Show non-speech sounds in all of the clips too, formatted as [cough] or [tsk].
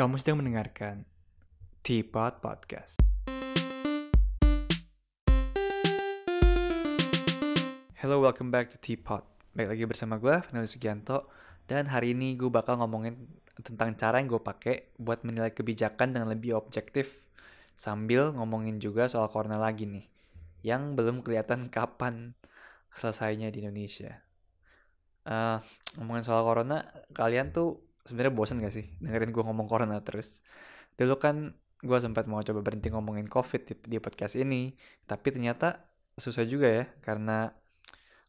Kamu sedang mendengarkan Teapot Podcast. Hello, welcome back to Teapot. Baik lagi bersama gue, Fernando Sugianto. Dan hari ini gue bakal ngomongin tentang cara yang gue pakai buat menilai kebijakan dengan lebih objektif. Sambil ngomongin juga soal corona lagi nih. Yang belum kelihatan kapan selesainya di Indonesia. Uh, ngomongin soal corona, kalian tuh sebenarnya bosan gak sih dengerin gue ngomong corona terus? Dulu kan gue sempat mau coba berhenti ngomongin covid di, di podcast ini tapi ternyata susah juga ya karena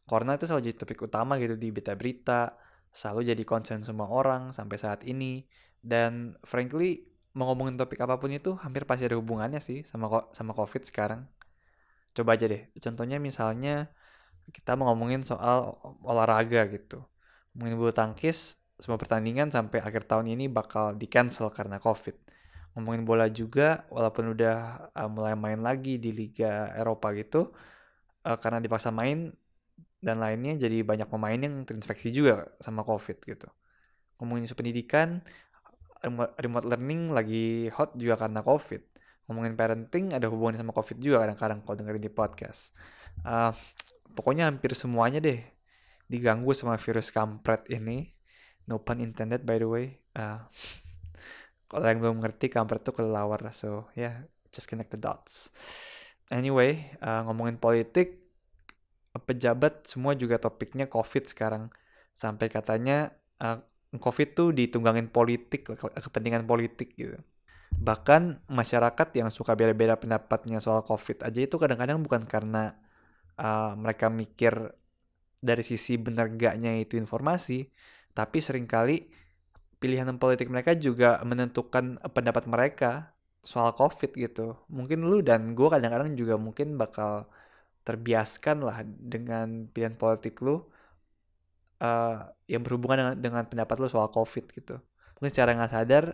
corona itu selalu jadi topik utama gitu di berita-berita selalu jadi concern semua orang sampai saat ini. Dan frankly mau ngomongin topik apa pun itu hampir pasti ada hubungannya sih sama sama covid sekarang. Coba aja deh contohnya misalnya kita mau ngomongin soal olahraga gitu. Ngomongin bulu tangkis semua pertandingan sampai akhir tahun ini bakal di cancel karena covid. Ngomongin bola juga walaupun udah uh, mulai main lagi di liga Eropa gitu uh, karena dipaksa main dan lainnya jadi banyak pemain yang terinfeksi juga sama covid gitu. Ngomongin isu pendidikan remote learning lagi hot juga karena covid. Ngomongin parenting ada hubungannya sama covid juga kadang-kadang kalau dengerin di podcast. Uh, pokoknya hampir semuanya deh diganggu sama virus kampret ini no pun intended by the way. Uh, kalau yang belum ngerti kampret tuh kelelawar. So yeah just connect the dots. Anyway uh, ngomongin politik pejabat semua juga topiknya covid sekarang. Sampai katanya uh, covid tuh ditunggangin politik kepentingan politik gitu. Bahkan masyarakat yang suka beda-beda pendapatnya soal covid aja itu kadang-kadang bukan karena uh, mereka mikir dari sisi benar gaknya itu informasi tapi sering kali pilihan politik mereka juga menentukan pendapat mereka soal COVID gitu. Mungkin lu dan gue kadang-kadang juga mungkin bakal terbiaskan lah dengan pilihan politik lu uh, yang berhubungan dengan, dengan pendapat lu soal COVID gitu. Mungkin secara nggak sadar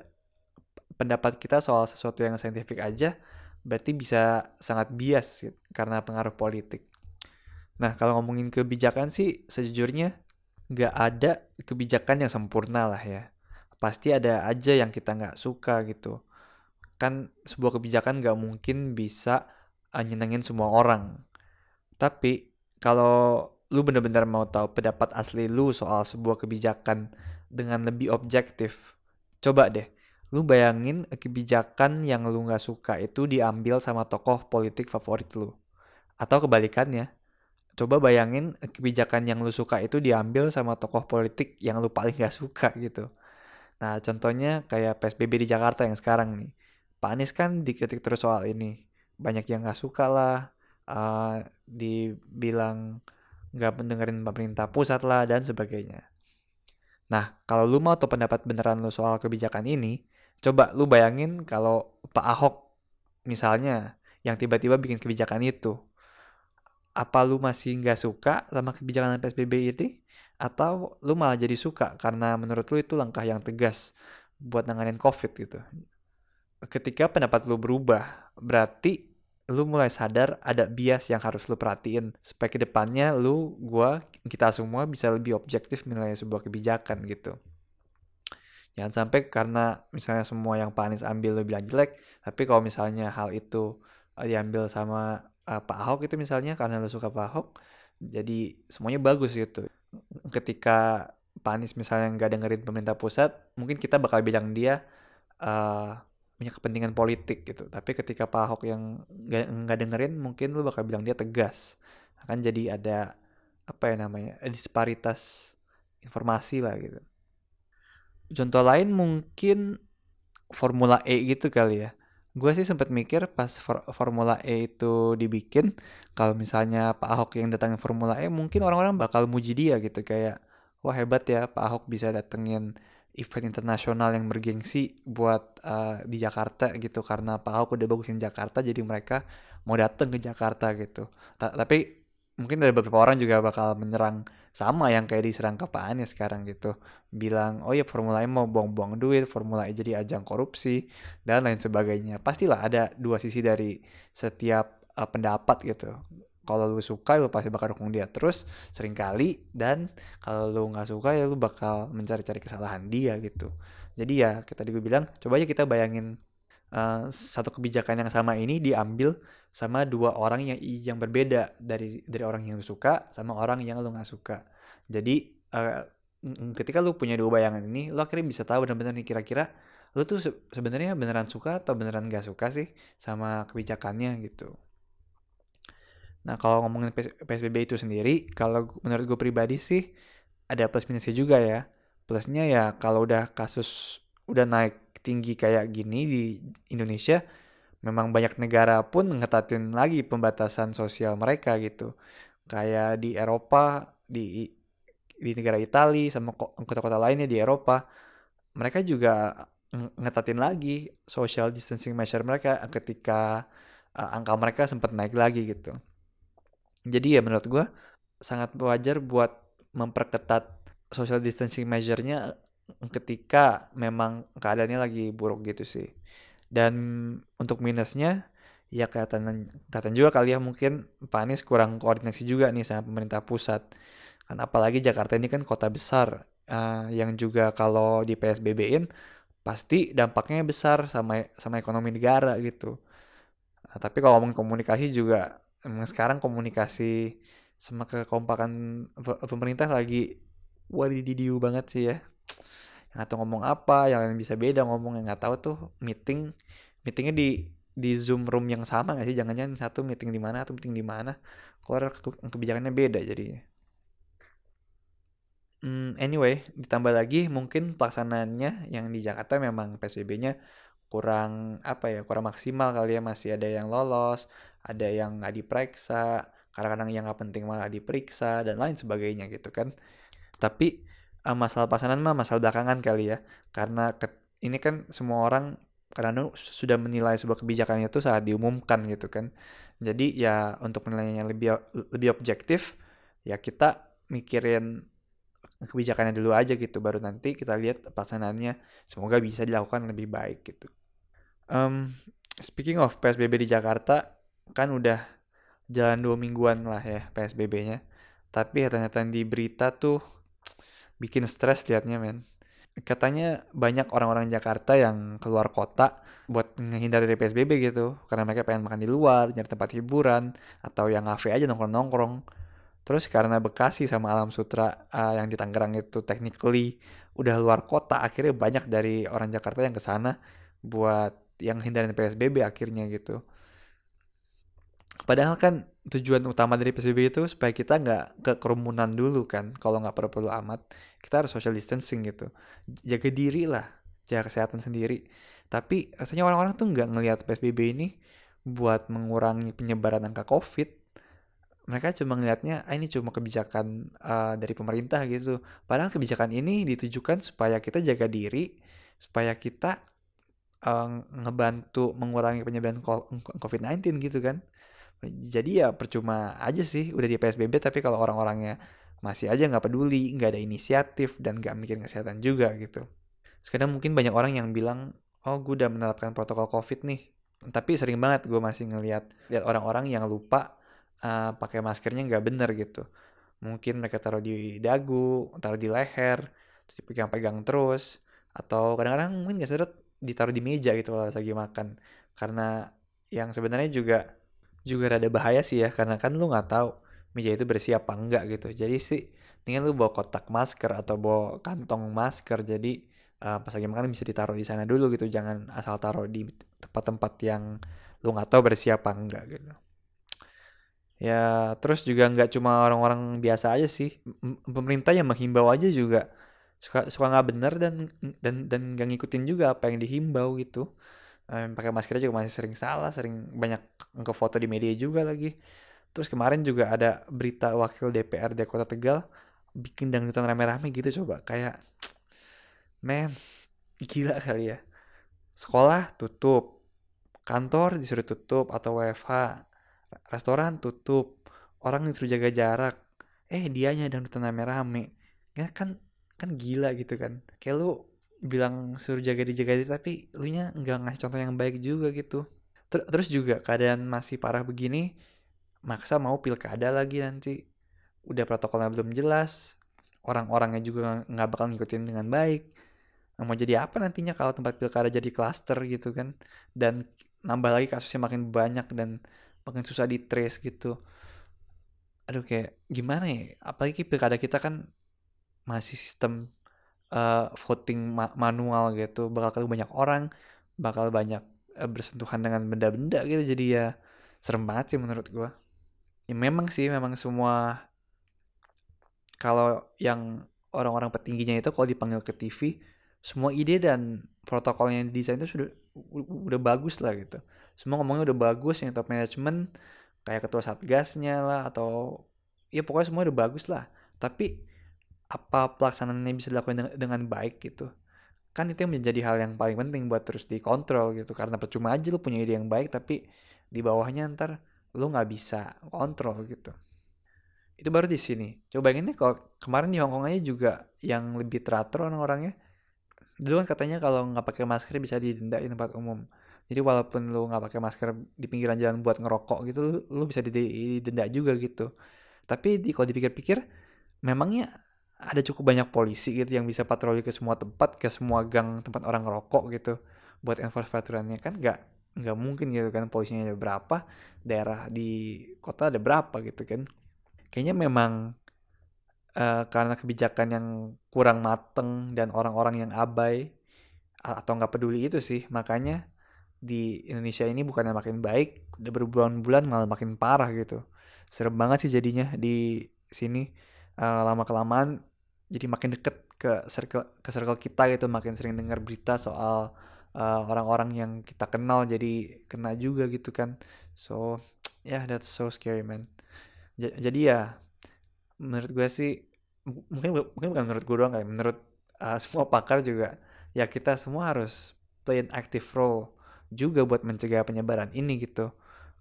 pendapat kita soal sesuatu yang saintifik aja berarti bisa sangat bias gitu, karena pengaruh politik. Nah kalau ngomongin kebijakan sih sejujurnya nggak ada kebijakan yang sempurna lah ya. Pasti ada aja yang kita nggak suka gitu. Kan sebuah kebijakan nggak mungkin bisa uh, nyenengin semua orang. Tapi kalau lu bener-bener mau tahu pendapat asli lu soal sebuah kebijakan dengan lebih objektif, coba deh, lu bayangin kebijakan yang lu nggak suka itu diambil sama tokoh politik favorit lu. Atau kebalikannya, coba bayangin kebijakan yang lu suka itu diambil sama tokoh politik yang lu paling gak suka gitu. Nah contohnya kayak PSBB di Jakarta yang sekarang nih. Pak Anies kan dikritik terus soal ini. Banyak yang gak suka lah. Uh, dibilang gak mendengarin pemerintah pusat lah dan sebagainya. Nah kalau lu mau tahu pendapat beneran lu soal kebijakan ini, coba lu bayangin kalau Pak Ahok misalnya yang tiba-tiba bikin kebijakan itu apa lu masih nggak suka sama kebijakan PSBB ini atau lu malah jadi suka karena menurut lu itu langkah yang tegas buat nanganin COVID gitu. Ketika pendapat lu berubah, berarti lu mulai sadar ada bias yang harus lu perhatiin supaya ke depannya lu, gua, kita semua bisa lebih objektif menilai sebuah kebijakan gitu. Jangan sampai karena misalnya semua yang Pak ambil lu bilang jelek, tapi kalau misalnya hal itu diambil sama uh, Pak Ahok itu misalnya karena lo suka Pak Ahok jadi semuanya bagus gitu. Ketika Pak Anies misalnya nggak dengerin pemerintah pusat mungkin kita bakal bilang dia uh, punya kepentingan politik gitu. Tapi ketika Pak Ahok yang nggak dengerin mungkin lo bakal bilang dia tegas. Akan jadi ada apa ya namanya disparitas informasi lah gitu. Contoh lain mungkin Formula E gitu kali ya gue sih sempat mikir pas for Formula E itu dibikin kalau misalnya Pak Ahok yang datangin Formula E mungkin orang-orang bakal muji dia gitu kayak wah hebat ya Pak Ahok bisa datengin event internasional yang bergengsi buat uh, di Jakarta gitu karena Pak Ahok udah bagusin Jakarta jadi mereka mau dateng ke Jakarta gitu. Ta tapi mungkin ada beberapa orang juga bakal menyerang sama yang kayak diserang ke Pak Anies sekarang gitu. Bilang oh ya Formula E mau buang-buang duit Formula E jadi ajang korupsi dan lain sebagainya. Pastilah ada dua sisi dari setiap uh, pendapat gitu. Kalau lu suka lu pasti bakal dukung dia terus sering kali dan kalau lu nggak suka ya lu bakal mencari-cari kesalahan dia gitu. Jadi ya kita tadi bilang, coba aja kita bayangin uh, satu kebijakan yang sama ini diambil sama dua orang yang yang berbeda dari dari orang yang lu suka sama orang yang lu nggak suka. Jadi uh, ketika lu punya dua bayangan ini, lu akhirnya bisa tahu benar-benar nih kira-kira lu tuh se sebenarnya beneran suka atau beneran gak suka sih sama kebijakannya gitu. Nah kalau ngomongin PSBB itu sendiri, kalau menurut gue pribadi sih ada plus minusnya juga ya. Plusnya ya kalau udah kasus udah naik tinggi kayak gini di Indonesia, memang banyak negara pun ngetatin lagi pembatasan sosial mereka gitu. Kayak di Eropa, di di negara Italia sama kota-kota lainnya di Eropa, mereka juga ngetatin lagi social distancing measure mereka ketika uh, angka mereka sempat naik lagi gitu. Jadi ya menurut gue sangat wajar buat memperketat social distancing measure-nya ketika memang keadaannya lagi buruk gitu sih. Dan untuk minusnya ya kelihatan kelihatan juga kali ya mungkin Pak Anies kurang koordinasi juga nih sama pemerintah pusat. Kan apalagi Jakarta ini kan kota besar uh, yang juga kalau di PSBB-in pasti dampaknya besar sama sama ekonomi negara gitu. Nah, tapi kalau ngomong komunikasi juga emang sekarang komunikasi sama kekompakan pemerintah lagi wadididiu banget sih ya. Atau ngomong apa, yang bisa beda ngomong yang nggak tahu tuh meeting meetingnya di di zoom room yang sama nggak sih? Jangan-jangan satu meeting di mana atau meeting di mana, keluar kebijakannya beda jadinya. Hmm, anyway, ditambah lagi mungkin pelaksanaannya yang di Jakarta memang PSBB-nya kurang apa ya kurang maksimal kali ya masih ada yang lolos ada yang nggak diperiksa kadang-kadang yang nggak penting malah diperiksa dan lain sebagainya gitu kan tapi uh, masalah pelaksanaan mah masalah belakangan kali ya. Karena ke, ini kan semua orang kadang sudah menilai sebuah kebijakan itu saat diumumkan gitu kan. Jadi ya untuk penilaian yang lebih lebih objektif ya kita mikirin kebijakannya dulu aja gitu baru nanti kita lihat pelaksanaannya semoga bisa dilakukan lebih baik gitu. Um, speaking of PSBB di Jakarta kan udah jalan dua mingguan lah ya PSBB-nya tapi ternyata di berita tuh bikin stres liatnya men. Katanya banyak orang-orang Jakarta yang keluar kota buat menghindar dari PSBB gitu. Karena mereka pengen makan di luar nyari tempat hiburan atau yang ngafe aja nongkrong-nongkrong. Terus karena Bekasi sama Alam Sutra uh, yang di Tangerang itu technically udah luar kota, akhirnya banyak dari orang Jakarta yang ke sana buat yang hindarin PSBB akhirnya gitu. Padahal kan tujuan utama dari PSBB itu supaya kita nggak ke kerumunan dulu kan. Kalau nggak perlu-perlu amat, kita harus social distancing gitu. Jaga diri lah, jaga kesehatan sendiri. Tapi rasanya orang-orang tuh nggak ngelihat PSBB ini buat mengurangi penyebaran angka COVID mereka cuma ngelihatnya ah ini cuma kebijakan uh, dari pemerintah gitu padahal kebijakan ini ditujukan supaya kita jaga diri supaya kita uh, ngebantu mengurangi penyebaran COVID-19 gitu kan jadi ya percuma aja sih udah di PSBB tapi kalau orang-orangnya masih aja nggak peduli nggak ada inisiatif dan nggak mikir kesehatan juga gitu. Sekarang mungkin banyak orang yang bilang oh gue udah menerapkan protokol COVID nih. Tapi sering banget gue masih ngelihat lihat orang-orang yang lupa uh, pakai maskernya nggak bener gitu. Mungkin mereka taruh di dagu taruh di leher terus dipegang-pegang terus atau kadang-kadang mungkin nggak seret ditaruh di meja gitu kalau lagi makan. Karena yang sebenarnya juga juga rada bahaya sih ya karena kan lu nggak tahu meja itu bersih apa enggak gitu. Jadi sih tinggal lu bawa kotak masker atau bawa kantong masker. Jadi uh, pas lagi makan bisa ditaruh di sana dulu gitu. Jangan asal taruh di tempat-tempat yang lu nggak tahu bersih apa enggak gitu. Ya, terus juga nggak cuma orang-orang biasa aja sih. Pemerintah yang menghimbau aja juga. Suka suka nggak benar dan dan dan nggak ngikutin juga apa yang dihimbau gitu. Um, pakai masker juga masih sering salah, sering banyak ke foto di media juga lagi. Terus kemarin juga ada berita wakil DPRD Kota Tegal bikin dangdutan rame-rame gitu coba kayak men gila kali ya. Sekolah tutup, kantor disuruh tutup atau WFH restoran tutup orang disuruh jaga jarak eh dianya dan rame-rame ya kan kan gila gitu kan kayak lu bilang suruh jaga dijaga tapi lu nya nggak ngasih contoh yang baik juga gitu. Ter terus juga keadaan masih parah begini maksa mau pilkada lagi nanti. Udah protokolnya belum jelas orang-orangnya juga nggak bakal ngikutin dengan baik. Nah, mau jadi apa nantinya kalau tempat pilkada jadi klaster gitu kan? Dan nambah lagi kasusnya makin banyak dan makin susah di trace gitu. Aduh kayak gimana ya? Apalagi pilkada kita kan masih sistem uh, voting ma manual gitu bakal banyak orang bakal banyak uh, bersentuhan dengan benda-benda gitu. Jadi ya serem banget sih menurut gua. Ya memang sih memang semua kalau yang orang-orang petingginya itu kalau dipanggil ke TV semua ide dan protokolnya desain itu sudah udah bagus lah gitu. Semua ngomongnya udah bagus yang top management kayak ketua satgasnya lah atau ya pokoknya semua udah bagus lah. Tapi apa pelaksanaannya bisa dilakukan dengan, baik gitu. Kan itu yang menjadi hal yang paling penting buat terus dikontrol gitu. Karena percuma aja lu punya ide yang baik tapi di bawahnya ntar lu nggak bisa kontrol gitu. Itu baru di sini. Coba ini kalau kemarin di Hongkong aja juga yang lebih teratur orang-orangnya. Dulu kan katanya kalau nggak pakai masker bisa didenda di tempat umum. Jadi walaupun lu nggak pakai masker di pinggiran jalan buat ngerokok gitu lu, lu bisa didenda juga gitu. Tapi di kalau dipikir-pikir memangnya ada cukup banyak polisi gitu yang bisa patroli ke semua tempat ke semua gang tempat orang ngerokok gitu buat enforce peraturannya. Kan nggak nggak mungkin gitu kan polisinya ada berapa daerah di kota ada berapa gitu kan. Kayaknya memang uh, karena kebijakan yang kurang mateng dan orang-orang yang abai atau nggak peduli itu sih. Makanya di Indonesia ini bukannya makin baik udah berbulan-bulan malah makin parah gitu. Serem banget sih jadinya di sini uh, lama kelamaan jadi makin deket ke circle ke circle kita gitu makin sering dengar berita soal eh, orang-orang yang kita kenal jadi kena juga gitu kan. So [tsk] yeah that's so scary man. J jadi ya menurut gue sih mungkin mungkin bukan menurut gue doang kayak menurut uh, [laughs] semua pakar juga ya kita semua harus play an active role juga buat mencegah penyebaran ini gitu.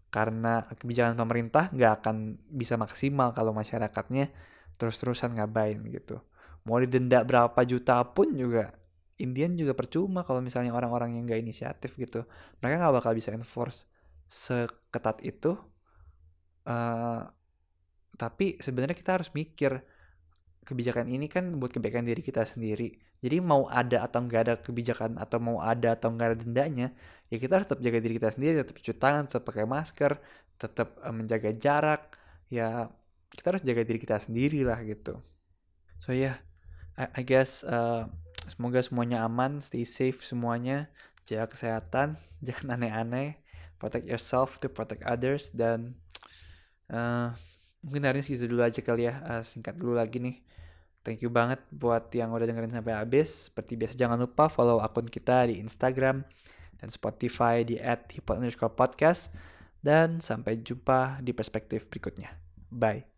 Karena kebijakan pemerintah nggak akan bisa maksimal kalau masyarakatnya terus-terusan ngabain gitu mau didenda berapa juta pun juga Indian juga percuma kalau misalnya orang-orang yang nggak inisiatif gitu mereka nggak bakal bisa enforce seketat itu uh, tapi sebenarnya kita harus mikir kebijakan ini kan buat kebaikan diri kita sendiri. Jadi mau ada atau nggak ada kebijakan atau mau ada atau nggak ada dendanya, ya kita harus tetap jaga diri kita sendiri, tetap cuci tangan, tetap pakai masker, tetap uh, menjaga jarak. Ya kita harus jaga diri kita sendiri lah gitu. So ya, yeah, I, I guess uh, semoga semuanya aman, stay safe semuanya, jaga kesehatan, [laughs] jangan aneh-aneh, protect yourself to protect others dan uh, mungkin hari ini segitu dulu aja kali ya, uh, singkat dulu lagi nih Thank you banget buat yang udah dengerin sampai habis. Seperti biasa jangan lupa follow akun kita di Instagram dan Spotify di @hipot_podcast dan sampai jumpa di perspektif berikutnya. Bye.